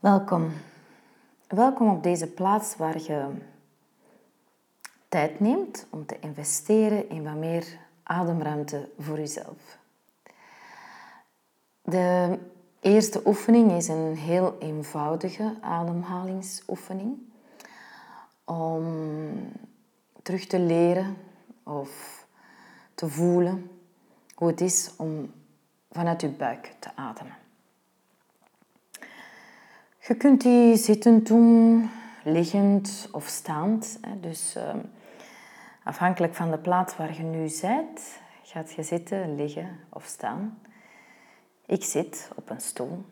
Welkom. Welkom op deze plaats waar je tijd neemt om te investeren in wat meer ademruimte voor jezelf. De eerste oefening is een heel eenvoudige ademhalingsoefening om terug te leren of te voelen hoe het is om vanuit je buik te ademen. Je kunt die zittend doen, liggend of staand. Dus ehm, afhankelijk van de plaats waar je nu bent, gaat je zitten, liggen of staan. Ik zit op een stoel.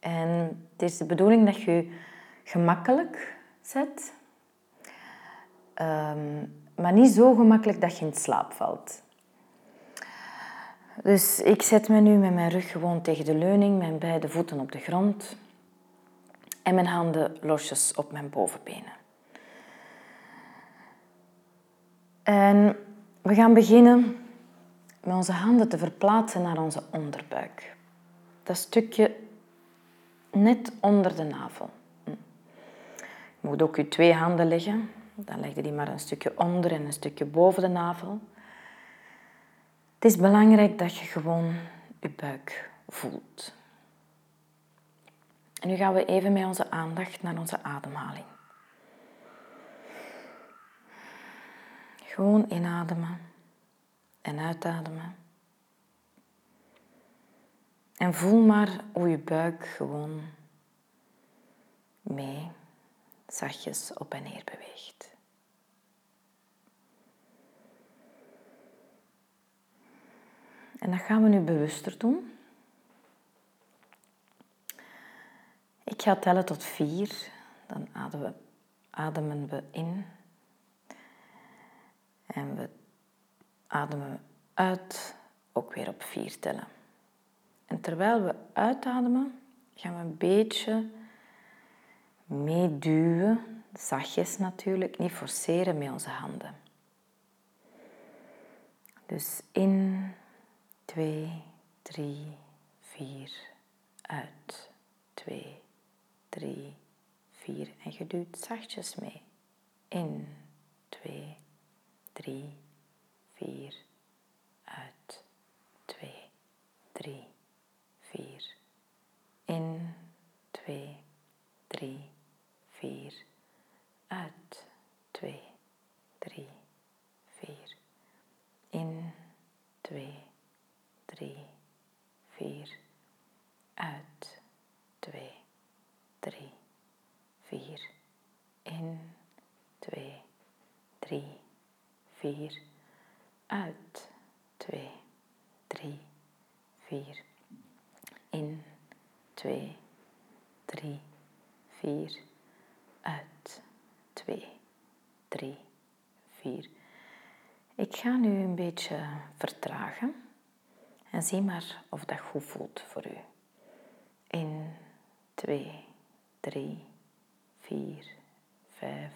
En het is de bedoeling dat je gemakkelijk zet, ehm, maar niet zo gemakkelijk dat je in slaap valt. Dus ik zet me nu met mijn rug gewoon tegen de leuning, mijn beide voeten op de grond en mijn handen losjes op mijn bovenbenen. En we gaan beginnen met onze handen te verplaatsen naar onze onderbuik. Dat stukje net onder de navel. Je moet ook je twee handen leggen. Dan leg je die maar een stukje onder en een stukje boven de navel. Het is belangrijk dat je gewoon je buik voelt. En nu gaan we even met onze aandacht naar onze ademhaling. Gewoon inademen en uitademen. En voel maar hoe je buik gewoon mee zachtjes op en neer beweegt. En dat gaan we nu bewuster doen. Ik ga tellen tot vier. Dan ademen we, in. En we ademen uit, ook weer op vier tellen. En terwijl we uitademen, gaan we een beetje meeduwen. Zachtjes natuurlijk, niet forceren met onze handen. Dus in, twee, drie, vier, uit, twee, drie, vier. En je duwt zachtjes mee. In, twee, drie, vier. Uit, twee, drie, vier. In, twee, drie, vier. Uit, twee, drie, vier. In, twee, drie, vier. Uit, twee drie, vier. In, twee, drie, vier. Uit, twee, drie, vier. In, twee, drie, vier. Uit, twee, drie, vier. Ik ga nu een beetje vertragen en zie maar of dat goed voelt voor u. In, twee, 3, 4, 5,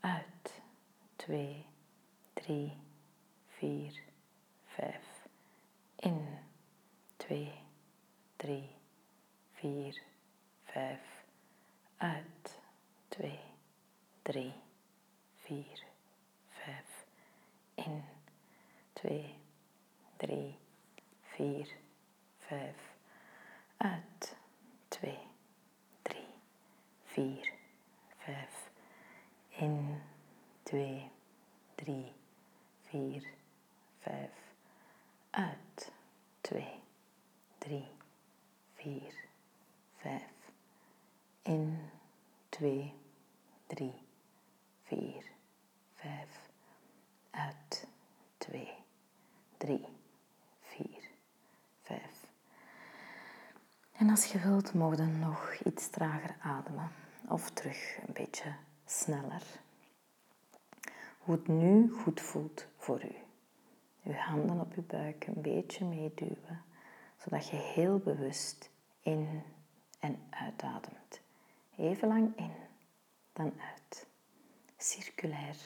uit, 2, 3, 4, 5, in, 2, 3, 4, 5, uit, 2, 3, 4, 5, in, 2, 3, 4, 5, 4, 5, In, 2, 3, 4, 5, uit, 2, 3, 4, 5, in, 2, 3, 4, 5, uit, 2, 3, 4, 5. En als je wilt, mogen nog iets trager ademen of terug een beetje sneller. Hoe het nu goed voelt voor u. Uw handen op uw buik een beetje meeduwen, zodat je heel bewust in en uitademt. Even lang in, dan uit. Circulair.